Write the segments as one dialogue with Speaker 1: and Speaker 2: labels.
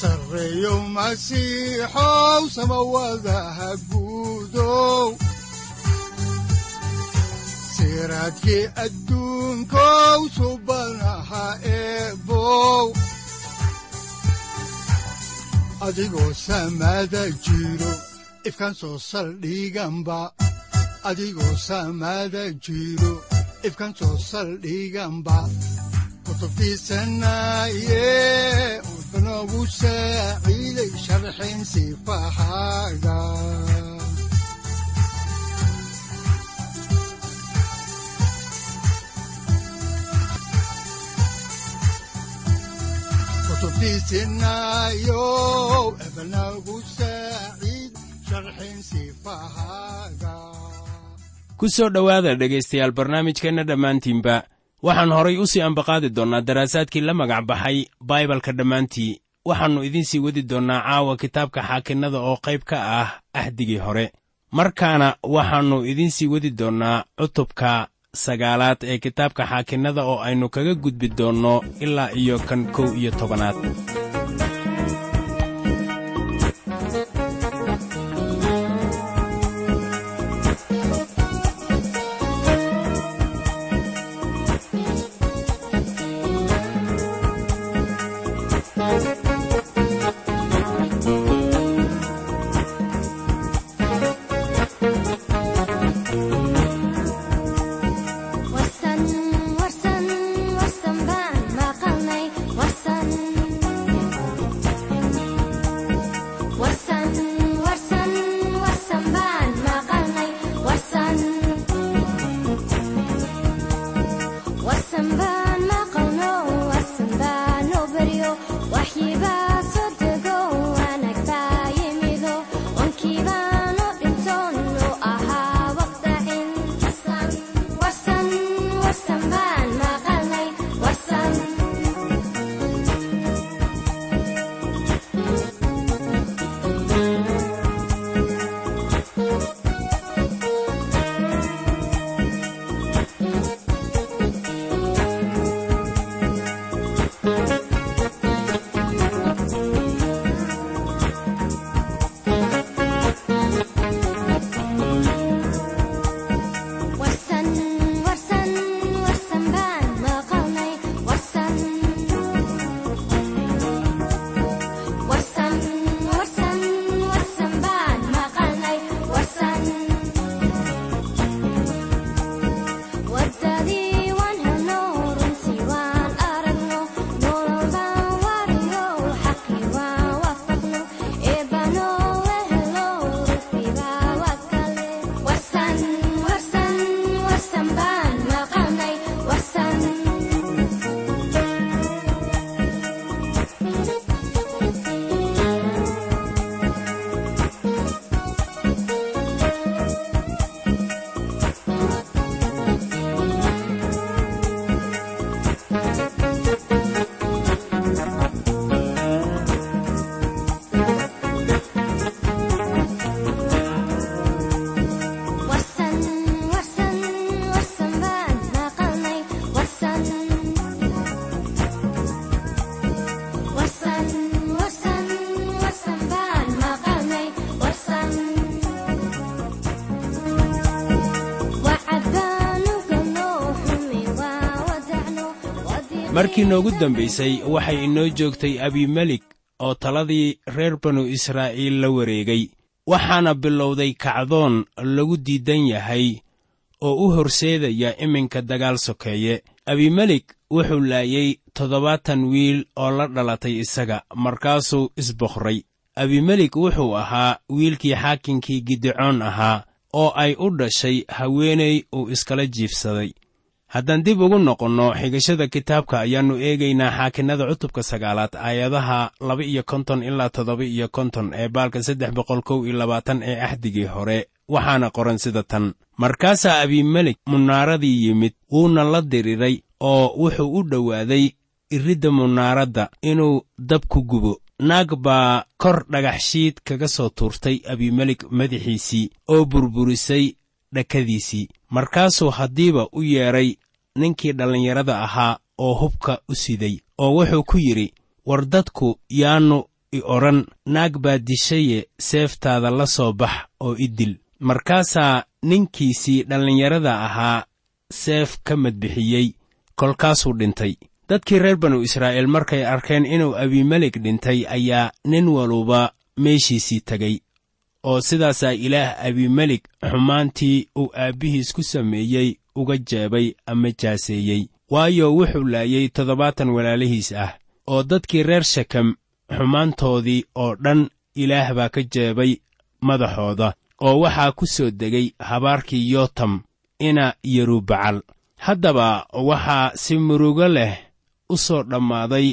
Speaker 1: sareyow masiixow samawadaha guudow siraadkii adduunkow subanaha eebow adigoo soo saldhiganba kutubtiisanaye
Speaker 2: ku soo dhowaada dhegaystayaal barnaamijkeenna dhammaantiinba. waxaan horay u sii ambaqaadi doonnaa daraasaadkii la magac baxay baibalka dhammaantii waxaannu idiin sii wadi doonnaa caawa kitaabka xaakinnada oo qayb ka ah ahdigii hore. Markaana waxaannu idiin sii wadi doonnaa cutubka sagaalaad ee kitaabka xaakinnada oo aynu kaga gudbi doonno ilaa iyo kan kow iyo tobanaad markii noogu dambaysay waxay inoo joogtay abimelik oo taladii reer banu israa'iil la wareegay. Waxaana bilowday kacdoon lagu diidan yahay oo u horseedaya iminka dagaal sokeeye. Abimelik wuxuu laayey toddobaatan wiil oo la dhalatay isaga markaasuu isboqray. Abimelik wuxuu ahaa wiilkii xaakinkii gidicoon ahaa oo ay u dhashay haweenay uu iskala jiifsaday
Speaker 3: haddaan dib ugu noqonno xigashada kitaabka ayaannu eegaynaa xaakinnada cutubka sagaalaad aayadaha laba iyo konton ilaa toddoba iyo konton ee baalka saddex boqol kow iyo labaatan ee axdigii hore. Waxaana qoran sida tan. Markaasaa abimelek munaaradii yimid wuuna la diriray oo wuxuu u dhowaaday iridda munaaradda inuu dab ku gubo. Naag baa kor dhagaxshiid kaga soo tuurtay abimelek madaxiisii oo burburisay dhakadiisii markaasuu haddiiba u yeedhay ninkii dhallinyarada ahaa oo hubka u siday oo wuxuu ku yidhi war dadku yaannu i odhan naag baa dishaye seeftaada la soo bax oo i dil. Markaasaa ninkiisii dhallinyarada ahaa seef ka madbixiyey kolkaasuu dhintay. Dadkii reer banu israa'iil markay arkeen inuu abimelek dhintay ayaa nin waluba meeshiisii tegey oo sidaasaa ilaah abimelek xumaantii uu aabbihiis ku sameeyey uga jeebay ama jaaseeyey. Waayo wuxuu laayey toddobaatan walaalihiis ah oo dadkii reer shekam xumaantoodii oo dhan ilaah baa ka jeebay madaxooda oo waxaa ku soo degay habaarkii yootam ina yerubacal haddaba waxaa si murugo leh u soo dhammaaday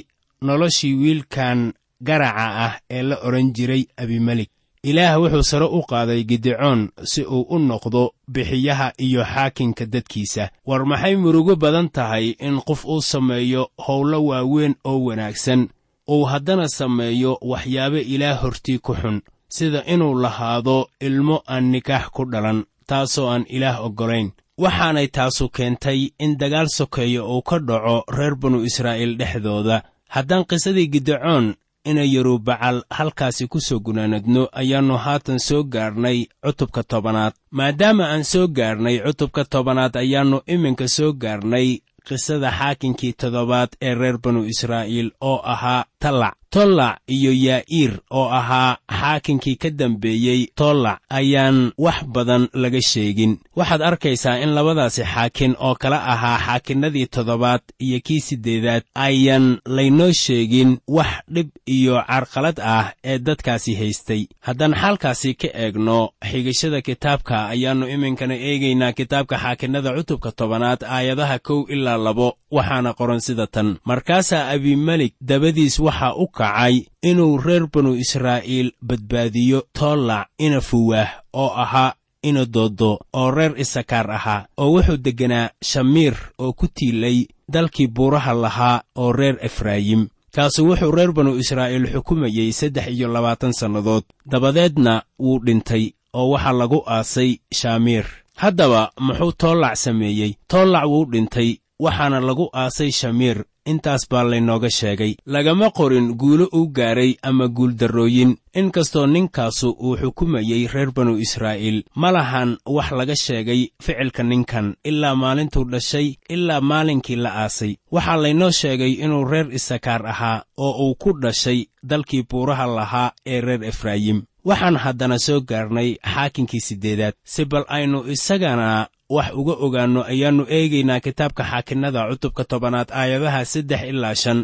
Speaker 3: noloshii wiilkan garaca ah ee la odhan jiray abimelek ilaah wuxuu sare u qaaday gidecoon si uu u noqdo bixiyaha iyo xaakinka dadkiisa. War maxay murugo badan tahay in qof uu sameeyo howlo waaweyn oo wanaagsan? Uu haddana sameeyo waxyaabo ilaah hortii ku xun sida inuu lahaado ilmo aan nikaax ku dhalan taasoo aan ilaah oggolayn. Waxaanay taasu keentay in dagaal sokeeya uu ka dhaco reer banu israa'iil dhexdooda. Haddaan qisadii gidecoon ina yerubacal halkaasi ku soo gunaanadno ayaannu haatan soo gaarnay cutubka tobanaad. Maadaama aan soo gaarnay cutubka tobanaad ayaannu iminka soo gaarnay qisada xaakinkii toddobaad ee reer banu israa'iil oo ahaa tallac tollac iyo yaa'iir oo ahaa xaakinkii ka dambeeyey tollac ayaan wax badan laga sheegin. Waxaad arkaysaa in labadaasi xaakin oo kala ahaa xaakinnadii toddobaad iyo kii siddeedaad ayaan laynoo sheegin wax dhib iyo carqalad ah ee dadkaasi haystay. Haddaan xaalkaasi ka eegno xigashada kitaabka ayaannu iminkana eegaynaa kitaabka xaakinnada cutubka tobanaad aayadaha kow ilaa labo waxaana qoran sida tan. Markaasaa abimelek dabadiis waxaa u kacay inuu reer banu israa'iil badbaadiyo toollac ina fuwaah oo ahaa ina dooddo oo reer isakaar ahaa oo wuxuu degganaa shamiir oo ku tiilay dalkii buuraha lahaa oo reer efraayim. Kaasu wuxuu reer banu israa'iil xukumayey saddex iyo labaatan sannadood. Dabadeedna wuu dhintay oo waxaa lagu aasay shaamiir haddaba muxuu toollac sameeyey? Toollac wuu dhintay waxaana lagu aasay shamiir intaas baa laynooga sheegay lagama qorin guulo uu gaaray ama guuldarrooyin inkastoo ninkaasu uu xukumayey reer banu israa'iil ma lahan wax laga sheegay ficilka ninkan. Ilaa maalintuu dhashay ilaa maalinkii la aasay. Waxaa laynoo sheegay inuu reer isakaar ahaa oo uu ku dhashay dalkii buuraha lahaa ee reer efraayim. Waxaan haddana soo gaarnay xaakinkii siddeedaad. Si bal aynu isagana wax uga ogaanno ayaannu eegaynaa kitaabka xaakinnada cutubka tobanaad aayadaha saddex ilaa shan.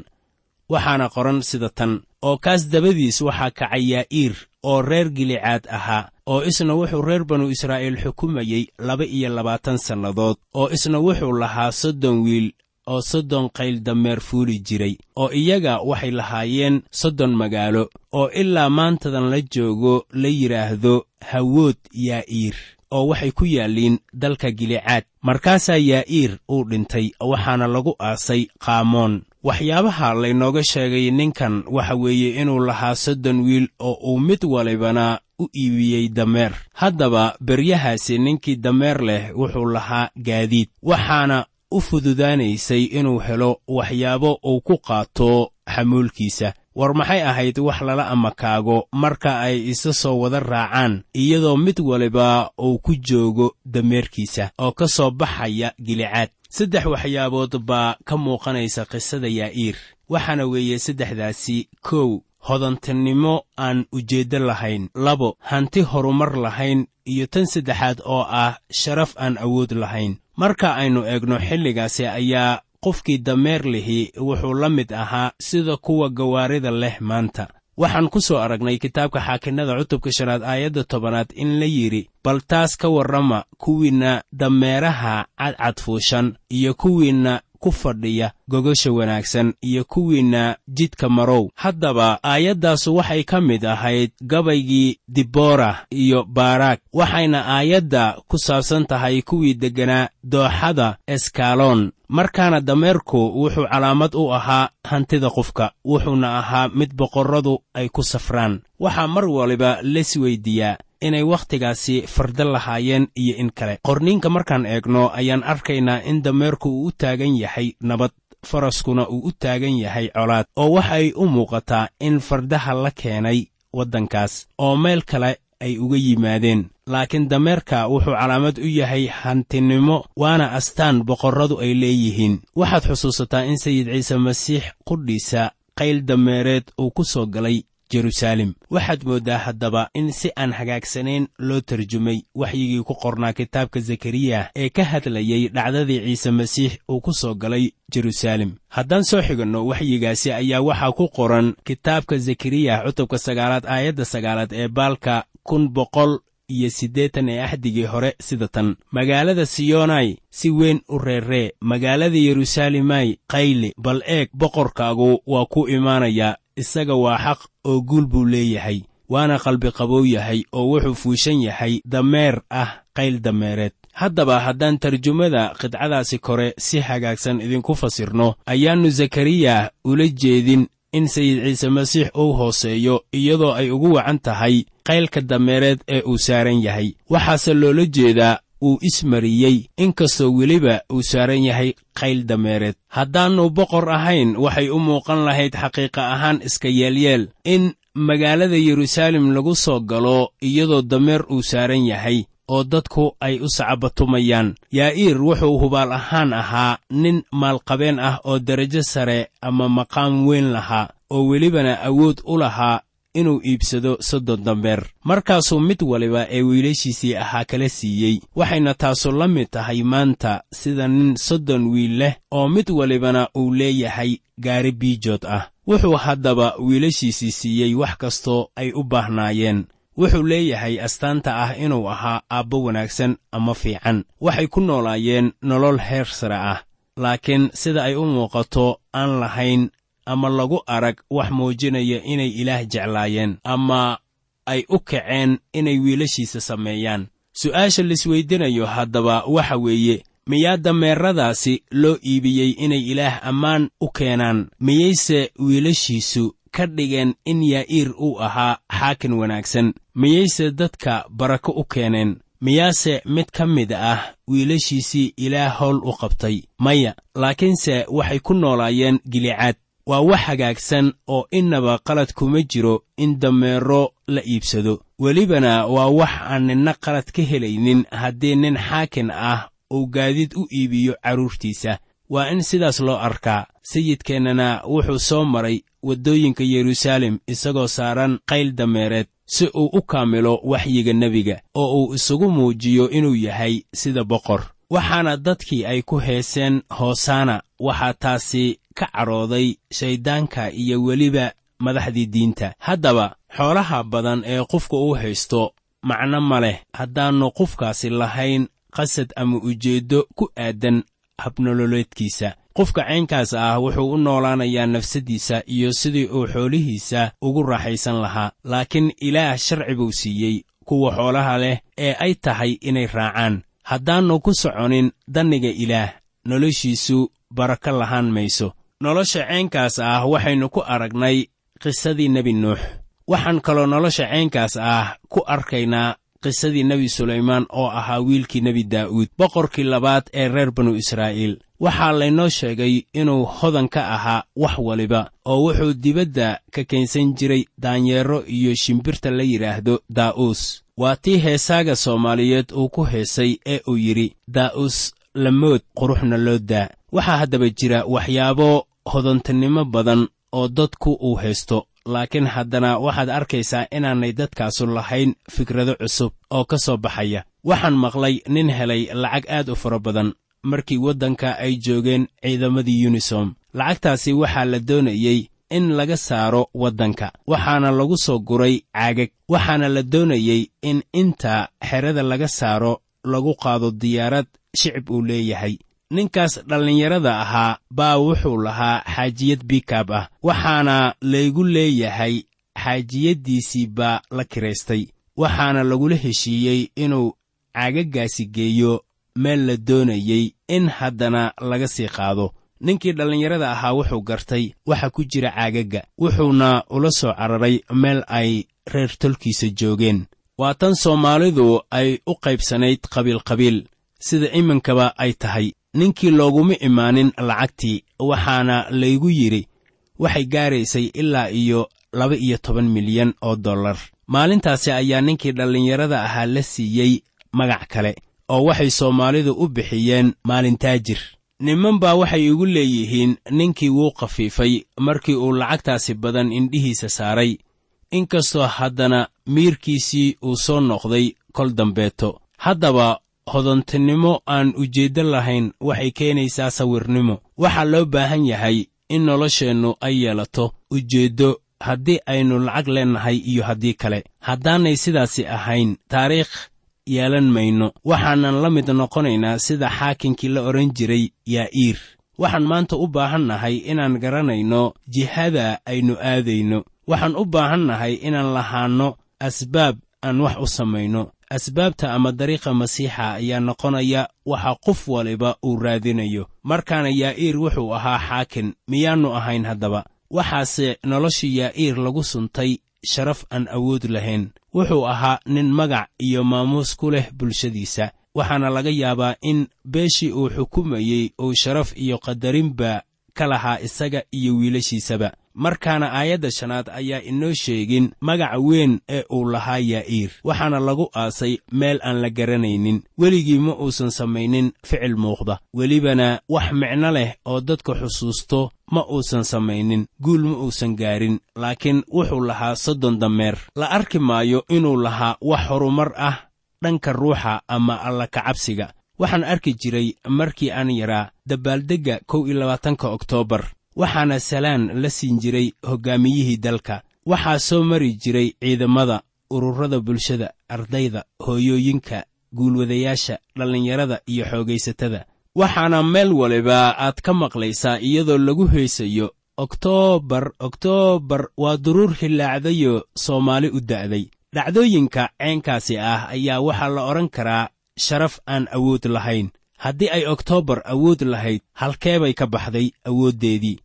Speaker 3: Waxaana qoran sida tan oo kaas dabadiis waxaa kacay yaa'iir oo reer gilicaad ahaa oo isna wuxuu reer banu israa'iil xukumayey laba iyo labaatan sannadood oo isna wuxuu lahaa soddon wiil oo soddon qayl dameer fuuli jiray oo iyaga waxay lahaayeen soddon magaalo oo ilaa maantadan la joogo la yidhaahdo hawood yaa'iir oo waxay ku yaalliin dalka gilicaad markaasaa yaa'iir uu dhintay waxaana lagu aasay qaamoon. Waxyaabaha laynooga sheegay ninkan waxa weeye inuu lahaa soddon wiil oo uu mid walibana u iibiyey dameer. Haddaba beryahaasi ninkii dameer leh wuxuu lahaa gaadiid waxaana u fududaanaysay inuu helo waxyaabo uu ku qaato xamuulkiisa war maxay ahayd wax lala amakaago marka ay isa soo wada raacaan iyadoo mid waliba uu ku joogo dameerkiisa oo ka soo baxaya gilicaad? Saddex waxyaabood baa ka muuqanaysa qisada yaa'iir waxaana weeye saddexdaasi kow hodantinimo aan ujeeddo lahayn labo hanti horumar lahayn iyo tan saddexaad oo ah sharaf aan awood lahayn. Marka aynu eegno xilligaasi ayaa qofkii dameer lihi wuxuu la mid ahaa sida kuwa gawaarida leh maanta. Waxaan ku soo aragnay kitaabka xaakinnada cutubka shanaad aayadda tobanaad in la yidhi bal taas ka warrama kuwiinna dameeraha cadcadfuushan iyo kuwiinna ku fadhiya gogosha wanaagsan iyo kuwiinna jidka marow. Haddaba aayaddaasu waxay ka mid ahayd gabaygii dibora iyo baaraag waxayna aayadda ku saabsan tahay kuwii degganaa dooxada eskaalon markaana dameerku wuxuu calaamad u ahaa hantida qofka wuxuuna ahaa mid boqorradu ay ku safraan. Waxaa mar waliba les weyddiiyaa inay wakhtigaasi farda lahaayeen iyo in kale. Qorniinka markaan eegno ayaan arkaynaa in dameerku uu u taagan yahay nabad faraskuna uu u taagan yahay colaad oo waxay u muuqataa in fardaha la keenay waddankaas oo meel kale ay uga yimaadeen. Laakiin dameerka wuxuu calaamad u yahay hantinimo waana astaan boqorradu ay leeyihiin. Waxaad xusuusataa in sayid ciise masiix qudhiisa qayl dameereed uu ku soo galay jeruusaalem waxaad mooddaa haddaba in si aan hagaagsanayn loo tarjumay waxyigii ku qornaa kitaabka zakariya ee ka hadlayey dhacdadii ciise masiix uu ku soo galay jeruusaalem haddaan soo xiganno waxyigaasi ayaa waxaa ku qoran kitaabka zakariya cutubka sagaalaad aayadda sagaalaad ee baalka kun boqol iyo siddeetan ee axdigii hore sida tan. Magaalada siyonai si weyn u reerree. Magaalada yeruusaalemay qayli bal eeg boqorkaagu waa ku imaanayaa isaga waa xaq oo guul buu leeyahay waana qalbi qabow yahay oo wuxuu fuushan yahay dameer ah qayl dameereed. Haddaba haddaan tarjumada qidcadaasi kore si hagaagsan idinku fasirno ayaannu zakariya ula jeedin in sayid ciise masiix uu hooseeyo iyadoo ay ugu wacan tahay qaylka dameereed ee uu saaran yahay. Waxaase loola jeedaa uu ismariyey inkastoo weliba uu saaran yahay qayl dameereed. Haddaannu boqor ahayn waxay u muuqan lahayd xaqiiqa ahaan iska yeelyeel in magaalada yeruusaalem lagu soo galo iyadoo dameer uu saaran yahay oo dadku ay u sacabatumayaan yaa'iir wuxuu hubaal ahaan ahaa nin maalqabeen ah oo derajo sare ama maqaam weyn lahaa oo welibana awood u lahaa inuu iibsado soddon dambeer. Markaasuu mid waliba ee wiilashiisii ahaa kala siiyey. Waxayna taasu la mid tahay maanta sida nin soddon wiil leh oo mid walibana uu leeyahay gaari biijood ah. Wuxuu haddaba wiilashiisii siiyey wax kastoo ay u baahnaayeen. Wuxuu leeyahay astaanta ah inuu ahaa aabbo wanaagsan ama fiican. Waxay ku noolaayeen nolol heer sare ah. Laakiin sida ay u muuqato aan lahayn ama lagu arag wax muujinaya inay ilaah jeclaayeen ama ay u kaceen inay wiilashiisa sameeyaan. Su'aasha laisweydinayo haddaba waxa weeye miyaa dameeradaasi loo iibiyey inay ilaah ammaan u keenaan? Miyayse wiilashiisu ka dhigeen in yaa'iir uu ahaa xaakin wanaagsan? Miyayse dadka barako u keeneen? Miyaase mid ka mid ah wiilashiisii ilaah howl u qabtay? Maya laakiinse waxay ku noolaayeen gilicaad waa wax hagaagsan oo innaba qalad kuma jiro in dameero la iibsado. Welibana waa wax aan ninna qalad ka helaynin haddii nin xaakin ah uu gaadiid u iibiyo carruurtiisa waa in sidaas loo arkaa. Sayidkeennana wuxuu soo maray waddooyinka yeruusaalem isagoo saaran qayl dameereed si uu u kaamilo waxyiga nebiga oo uu isugu muujiyo inuu yahay sida boqor. Waxaana dadkii ay ku heeseen hoosaana waxaa taasi ka cadhooday shayddaanka iyo weliba madaxdii diinta. Haddaba xoolaha badan ee qofka uu haysto macno ma leh. Haddaannu qofkaasi lahayn qasad ama ujeeddo ku aadan habnololeedkiisa qofka caynkaas ah wuxuu u noolaanayaa nafsaddiisa iyo sidii uu xoolihiisa ugu raaxaysan lahaa. Laakiin ilaah sharci buu siiyey kuwa xoolaha leh ee ay tahay inay raacaan. Haddaannu ku soconin danniga ilaah noloshiisu barako lahaan mayso nolosha caynkaas ah waxaynu ku aragnay qisadii nebi nuux. Waxaan kaloo nolosha caynkaas ah ku arkaynaa qisadii nebi sulaymaan oo ahaa wiilkii nebi daa'uud boqorkii labaad ee reer banu israa'iil. Waxaa laynoo sheegay inuu hodan ka ahaa wax waliba oo wuxuu dibadda ka keensan jiray daanyeero iyo shimbirta la yidhaahdo daa'uus waa tii heesaaga soomaaliyeed uu ku heesay ee uu yidhi daa'uus lamood quruxna loo daa. Waxaa haddaba jira waxyaabo hodantinimo badan oo dadku uu haysto. Laakiin haddana waxaad arkaysaa inaanay dadkaasu lahayn fikrado cusub oo ka soo baxaya. Waxaan maqlay nin helay lacag aad u fara badan markii waddanka ay joogeen ciidamadii yunisom lacagtaasi waxaa la doonayey in laga saaro waddanka waxaana lagu soo guray caagag. Waxaana la doonayey in inta xerada laga saaro lagu qaado diyaarad shicib uu leeyahay ninkaas dhallinyarada ahaa baa wuxuu lahaa xaajiyad bikab ah waxaana laygu leeyahay xaajiyaddiisii baa la kiraystay waxaana lagula heshiiyey inuu caagaggaasi geeyo meel la doonayey in haddana laga sii qaado. Ninkii dhallinyarada ahaa wuxuu gartay waxa ku jira caagagga wuxuuna ula soo cararay meel ay reer tolkiisa joogeen. Waa tan soomaalidu ay u qaybsanayd qabiilqabiil sida iminkaba ay tahay ninkii looguma imaanin lacagtii waxaana laygu yidhi waxay gaaraysay ilaa iyo laba iyo toban milyan oo dollar. Maalintaasi ayaa ninkii dhallinyarada ahaa la siiyey magac kale oo waxay soomaalidu u bixiyeen maalintaajir. Niman baa waxay igu leeyihiin ninkii wuu khafiifay markii uu lacagtaasi badan indhihiisa saaray. Inkastoo haddana miirkiisii uu soo noqday kol dambeeto. Haddaba hodontinimo aan ujeeddo lahayn waxay keenaysaa sawirnimo. Waxaa loo baahan yahay in nolosheennu ay yeelato ujeeddo haddii aynu lacag leennahay iyo haddii kale. Haddaanay sidaasi ahayn taariikh yeelan mayno. Waxaanan la mid noqonaynaa sida xaakinkii la odhan jiray yaa'iir waxaan maanta u baahannahay inaan garanayno jihada aynu aadayno. Waxaan u baahannahay inaan lahaanno asbaab aan wax u samayno asbaabta ama dariiqa masiixa ayaa noqonaya waxa qof waliba uu raadinayo. Markaana yaa'iir wuxuu ahaa xaakin miyaannu ahayn haddaba. Waxaase noloshii yaa'iir lagu suntay sharaf aan awood lahayn. Wuxuu ahaa nin magac iyo maamuus ku leh bulshadiisa. Waxaana laga yaabaa in beeshii uu xukumayey uu sharaf iyo qadarinba ka lahaa isaga iyo wiilashiisaba markaana aayadda shanaad ayaa inoo sheegin magaca weyn ee uu lahaa yaa'iir waxaana lagu aasay meel aan la garanaynin weligii ma uusan samaynin ficil muuqda. Welibana wax micno leh oo dadka xusuusto ma uusan samaynin guul ma uusan gaarin laakiin wuxuu lahaa soddon dameer. La arki maayo inuu lahaa wax horumar ah dhanka ruuxa ama alla kacabsiga. Waxaan arki jiray markii aan yaraa dabaaldegga kow iyo labaatanka oktoobar waxaana salaan la siin jiray hoggaamiyihii dalka. Waxaa soo mari jiray ciidamada ururada bulshada ardayda hooyooyinka guulwadayaasha dhallinyarada iyo xoogaysatada. Waxaana meel waliba aad ka maqlaysaa iyadoo lagu heesayo oktoobar oktoobar waa duruur hillaacdayo soomaali u da'day. Dhacdooyinka ceenkaasi ah ayaa waxaa la odhan karaa sharaf aan awood lahayn haddii ay oktoobar awood lahayd halkeebay ka baxday awooddeedii.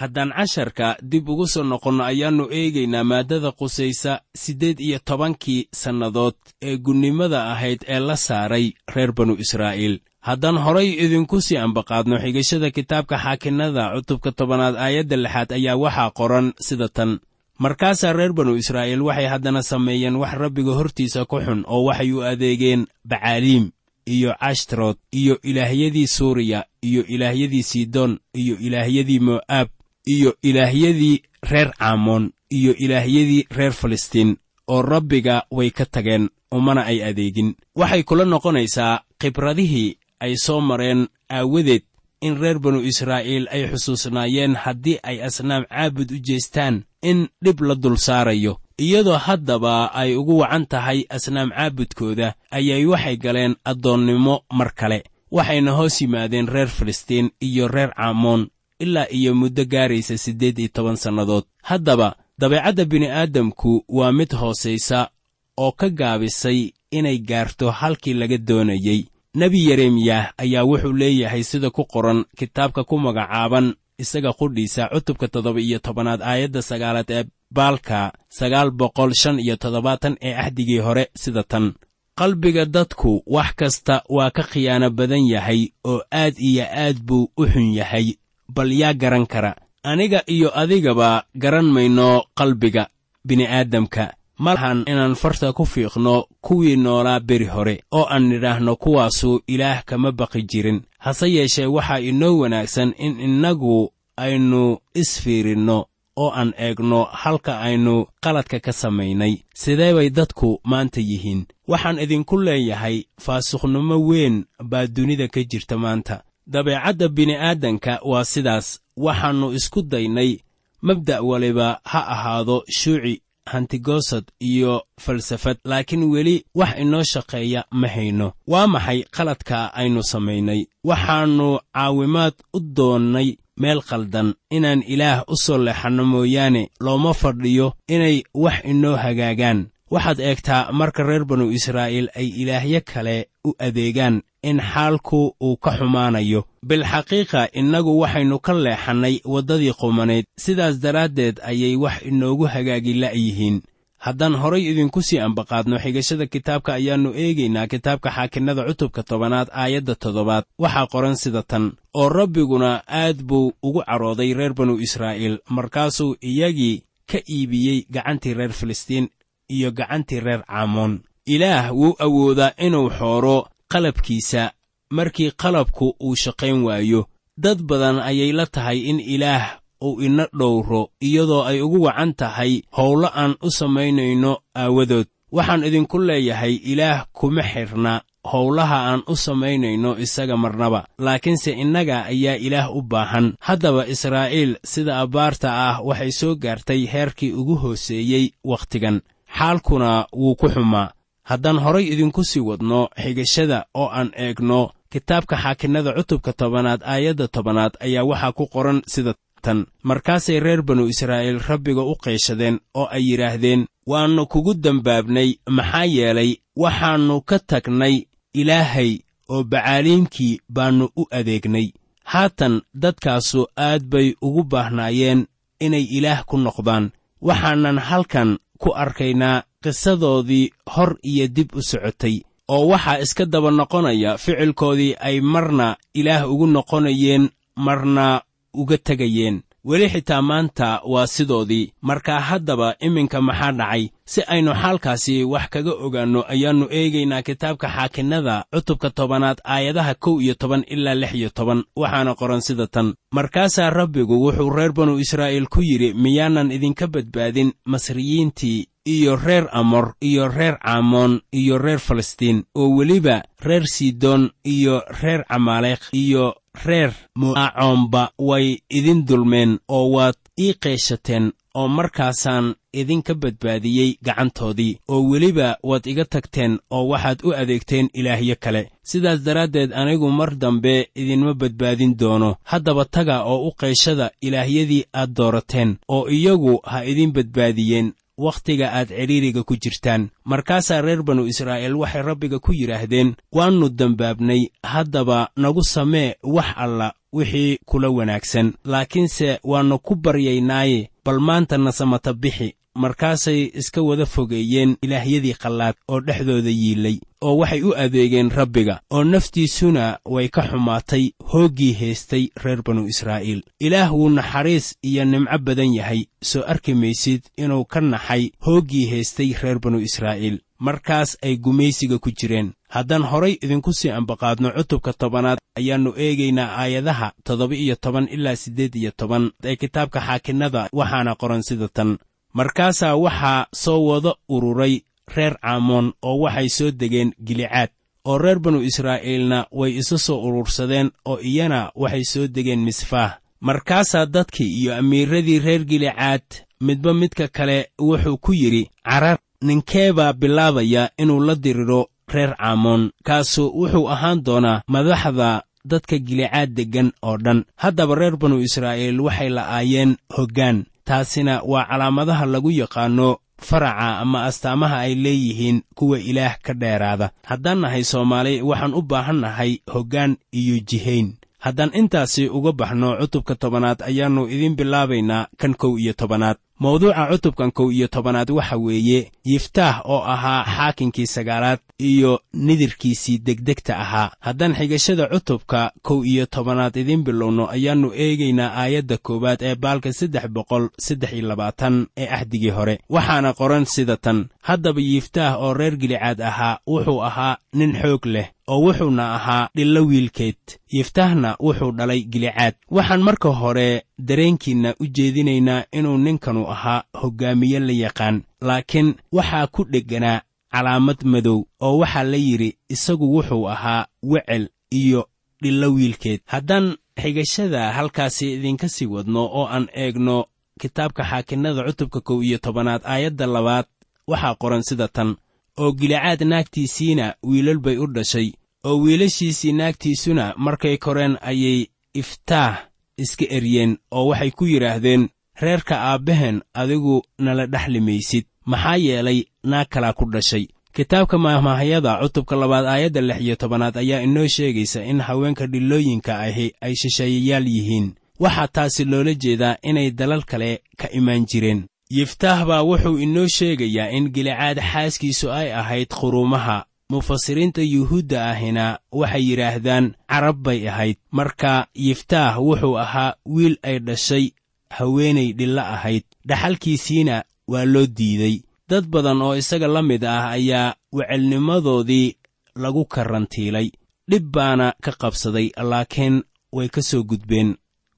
Speaker 3: Haddaan casharka dib ugu soo noqonno ayaannu eegaynaa maaddada qusaysa siddeed iyo tobankii sannadood ee gunnimada ahayd ee la saaray reer banu israa'iil. Haddaan horay idinku sii ambaqaadno xigashada kitaabka xaakinnada cutubka tobanaad aayadda lixaad ayaa waxaa qoran sida tan. Markaasaa reer banu israa'iil waxay haddana sameeyeen wax rabbiga hortiisa ku xun oo waxay u adeegeen bacaaliim iyo cashtarood iyo ilaahyadii suuriya iyo ilaahyadii sidon iyo ilaahyadii mo'aab iyo ilaahyadii reer caamoon iyo ilaahyadii reer falastiin oo rabbiga way ka tageen umana ay adeegin. Waxay kula noqonaysaa khibradihii ay soo mareen aawadeed in reer banu israa'iil ay xusuusnaayeen haddii ay asnaam caabud u jeestaan in dhib la dul saarayo iyadoo haddaba ay ugu wacan tahay asnaam caabudkooda ayay waxay galeen addoonnimo mar kale. Waxayna hoos yimaadeen reer filistiin iyo reer caamoon ilaa iyo muddo gaaraysa siddeed iyo toban sannadood. Haddaba dabeecadda bini'aadamku waa mid hoosaysa oo ka gaabisay inay gaarto halkii laga doonayey nebi yeremiyah ayaa wuxuu leeyahay sida ku qoran kitaabka ku magacaaban isaga qudhiisa cutubka toddoba iyo tobanaad aayadda sagaalaad ee baalka sagaal boqol shan iyo toddobaatan ee axdigii hore sida tan. Qalbiga dadku wax kasta waa ka khiyaano badan yahay oo aad iyo aad buu u xun yahay. Bal yaa garan kara aniga iyo adigaba garan mayno qalbiga bini'aadamka ma lahan inaan farta ku fiiqno kuwii noolaa beri hore oo aan nidhaahno kuwaasu ilaah kama baqi jirin. Hase yeeshee waxaa inoo wanaagsan in innagu aynu isfiirinno oo aan eegno halka aynu qaladka ka samaynay. Sidee bay dadku maanta yihiin. Waxaan idinku leeyahay faasuqnimo weyn baa dunida ka jirta maanta. Dabeecadda bini'aadanka waa sidaas. Waxaannu isku daynay mabda' waliba ha ahaado shuuci hantigosad iyo falsafad. Laakiin weli wax inoo shaqeeya ma hayno. Waa maxay qaladka aynu samaynay? Waxaannu caawimaad u doonnay meel khaldan inaan ilaah u soo leexanno mooyaane looma fadhiyo inay wax inoo hagaagaan. Waxaad eegtaa marka reer banu israa'iil ay ilaahyo kale u adeegaan in xaalku uu ka xumaanayo. Bilxaqiiqa innagu waxaynu ka leexannay waddadii qumaneed sidaas daraaddeed ayay wax inoogu hagaagi la'yihiin haddaan horay idinku sii ambaqaadno xigashada kitaabka ayaannu eegaynaa kitaabka xaakinnada cutubka tobanaad aayadda toddobaad. Waxaa qoran sida tan oo rabbiguna aad buu ugu carooday reer banu israa'iil markaasuu iyagii ka iibiyey gacantii reer filistiin iyo gacantii reer caamoon ilaah wuu awoodaa inuu xooro qalabkiisa markii qalabku uu shaqayn waayo. Dad badan ayay la tahay in ilaah uu ina dhowro iyadoo ay ugu wacan tahay howlo aan u samaynayno aawadood. Waxaan idinku leeyahay ilaah kuma xidhna howlaha aan u samaynayno isaga marnaba laakiinse innaga ayaa ilaah u baahan. Haddaba israa'iil sida abbaarta ah waxay soo gaartay heerkii ugu hooseeyey wakhtigan. Xaalkuna wuu ku xumaa. Haddaan horay idinku sii wadno xigashada oo aan eegno kitaabka xaakinnada cutubka tobanaad aayadda tobanaad ayaa waxaa ku qoran sida tan. Markaasay reer banu israa'iil rabbiga u qayshadeen oo ay yidhaahdeen waannu kugu dembaabnay maxaa yeelay waxaannu ka tagnay ilaahay oo bacaaliimkii baannu u adeegnay. Haatan dadkaasu aad bay ugu baahnaayeen inay ilaah ku noqdaan. Waxaanan halkan ku arkaynaa qisadoodii hor iyo dib u socotay oo waxaa iska daba noqonaya ficilkoodii ay marna ilaah ugu noqonayeen marna uga tegayeen. Weli xitaa maanta waa sidoodii. Markaa haddaba iminka maxaa dhacay? Si aynu xaalkaasi wax kaga ogaanno ayaannu eegaynaa kitaabka xaakinnada cutubka tobanaad aayadaha kow iyo toban ilaa lix iyo toban. Waxaana qoran sida tan. Markaasaa rabbigu wuxuu reer banu israa'iil ku yidhi miyaanan idinka badbaadin masriyiintii iyo reer amor iyo reer caamoon iyo reer falastiin oo weliba reer sidoon iyo reer camaaleekh iyo reer mu'aacoomba way idin dulmeen oo waad ii qeeshateen oo markaasaan idinka badbaadiyey gacantoodii oo weliba waad iga tagteen oo waxaad u adeegteen ilaahyo kale. Sidaas daraaddeed anigu mar dambe idinma badbaadin doono. Haddaba taga oo u qayshada ilaahyadii aad doorateen oo iyagu ha idin badbaadiyeen wakhtiga aad cidhiiriga ku jirtaan. Markaasaa reer banu israa'iil waxay rabbiga ku yidhaahdeen waannu dembaabnay haddaba nagu samee wax alla wixii kula wanaagsan. Laakiinse waannu ku baryaynaaye bal maanta nasamata bixi markaasay iska wada fogeeyeen ilaahyadii qallaad oo dhexdooda yiilay oo waxay u adeegeen rabbiga oo naftiisuna way ka xumaatay hooggii haystay reer banu israa'iil. Ilaah wuu naxariis iyo nimco badan yahay soo arki maysid inuu ka naxay hooggii haystay reer banu israa'iil. Markaas ay gumaysiga ku jireen. Haddaan horay idinku sii ambaqaadno cutubka tobanaad ayaannu eegaynaa aayadaha toddoba iyo toban ilaa siddeed iyo toban ee kitaabka xaakinnada waxaana qoran sida tan markaasaa waxaa soo wada ururay reer caamoon oo waxay soo degeen gilicaad oo reer banu israa'iilna way isu soo urursadeen oo iyana waxay soo degeen misfaah. Markaasaa dadkii iyo amiiradii reer gilicaad midba midka kale wuxuu ku yidhi carar ninkeebaa bilaabaya inuu la diriro reer caamoon kaasu wuxuu ahaan doonaa madaxda dadka gilicaad deggan oo dhan. Haddaba reer banu israa'iil waxay la'aayeen hoggaan taasina waa calaamadaha lagu yaqaanno faraca ama astaamaha ay leeyihiin kuwa ilaah ka dheeraada. Haddaan nahay soomaali waxaan u baahan nahay hoggaan iyo jihayn. Haddaan intaasi uga baxno cutubka tobanaad ayaannu idiin bilaabaynaa kan kow iyo tobanaad mawduuca cutubkan kow iyo tobanaad waxa weeye yiftaah oo ahaa xaakinkii sagaalaad iyo nidirkiisii degdegta ahaa. Haddaan xigashada cutubka kow iyo tobanaad idiin bilowno ayaannu eegaynaa aayadda koowaad ee baalka saddex boqol saddex iyo labaatan ee axdigii hore. Waxaana qoran sida tan haddaba yiftaah oo reer gilicaad ahaa wuxuu ahaa nin xoog leh oo wuxuuna ahaa dhillo wiilkeed. Yiftahna wuxuu dhalay gilicaad. Waxaan marka hore dareenkiinna u jeedinaynaa inuu ninkanu ahaa hoggaamiye la yaqaan laakiin waxaa ku dhegganaa calaamad madow oo waxaa la yidhi isagu wuxuu ahaa wecel iyo dhillo wiilkeed. Haddaan xigashada halkaasi idinka sii wadno oo aan eegno kitaabka xaakinnada cutubka kow iyo tobanaad aayadda labaad waxaa qoran sida tan oo gilicaad naagtiisiina wiilal bay u dhashay oo wiilashiisii naagtiisuna markay koreen ayay iftaah iska eryeen oo waxay ku yidhaahdeen reerka aabbaheen adigu nala dhexli maysid maxaa yeelay naag kalaa ku dhashay. Kitaabka maahmaahyada cutubka labaad aayadda lix iyo tobanaad ayaa inoo sheegaysa in haweenka dhillooyinka ahi ay shisheeyayaal yihiin. Waxaa taasi loola jeedaa inay dalal kale ka imaan jireen. Yiftaah baa wuxuu inoo sheegayaa in gilicaad xaaskiisu ay ahayd quruumaha mufasiriinta yuhuudda ahina waxay yidhaahdaan carab bay ahayd. Marka yiftaah wuxuu ahaa wiil ay dhashay haweenay dhillo ahayd. Dhaxalkiisiina waa loo diiday. Dad badan oo isaga la mid ah ayaa wecelnimadoodii lagu karantiilay. Dhib baana ka qabsaday laakiin way ka soo gudbeen.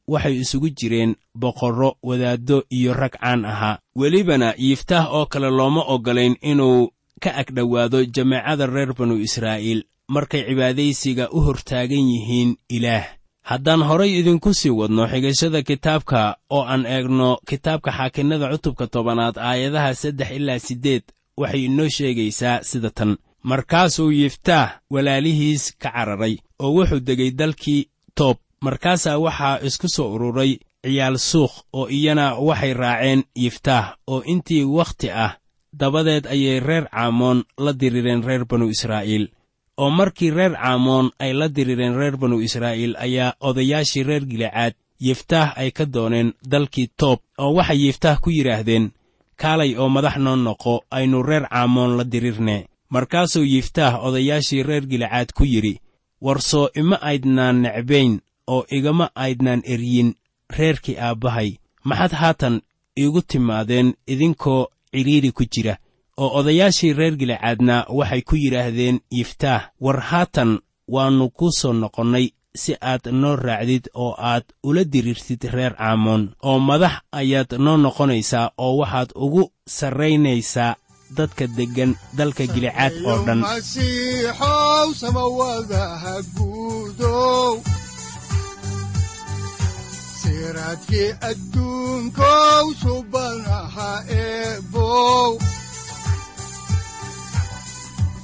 Speaker 3: Waxay isugu jireen boqorro wadaaddo iyo rag caan ahaa. Welibana yiftaah oo kale looma oggolayn inuu ka agdhowaado jameecada reer banu israa'iil. Markay cibaadaysiga u hortaagan yihiin ilaah haddaan horay idinku sii wadno xigashada kitaabka oo aan eegno kitaabka xaakinnada cutubka tobanaad aayadaha saddex ilaa siddeed waxay inoo sheegaysaa sida tan. Markaasuu yiftaah walaalihiis ka cararay oo wuxuu degay dalkii toob. Markaasaa waxaa isku soo ururay ciyaal suukh oo iyana waxay raaceen yiftaah oo intii wakhti ah dabadeed ayay reer caamoon la dirireen reer banu israa'iil oo markii reer caamoon ay la dirireen reer banu israa'iil ayaa odayaashii reer gilicaad yiftaah ay ka dooneen dalkii toob oo waxay yiftaah ku yidhaahdeen kaalay oo madax noo noqo aynu reer caamoon la dirirne markaasuu yiftaah odayaashii reer gilicaad ku yidhi warsoo ima aydnaan necbayn oo igama aydnaan eryin reerkii aabbahay. Maxaad haatan iigu timaadeen idinkoo cidhiidhi ku jira oo odayaashii reer gilicaadna waxay ku yidhaahdeen yiftaah war haatan waannu kuu soo noqonnay si aad noo raacdid oo aad ula diriirtid reer caamoon oo madax ayaad noo noqonaysaa oo waxaad ugu sarraynaysaa dadka deggan dalka gilicaad oo dhan.
Speaker 1: Siraadkii adduunkow subanaha eebow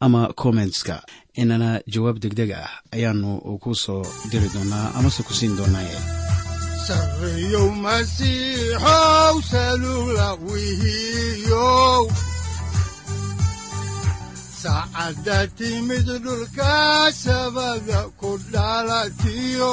Speaker 4: ama kommentska inana jawaab degdeg ah ayaanu ku soo diri doonaa amase ku siin doonaaye
Speaker 1: sarreyow masiixow timid dhulka sabada ku dhalatiyo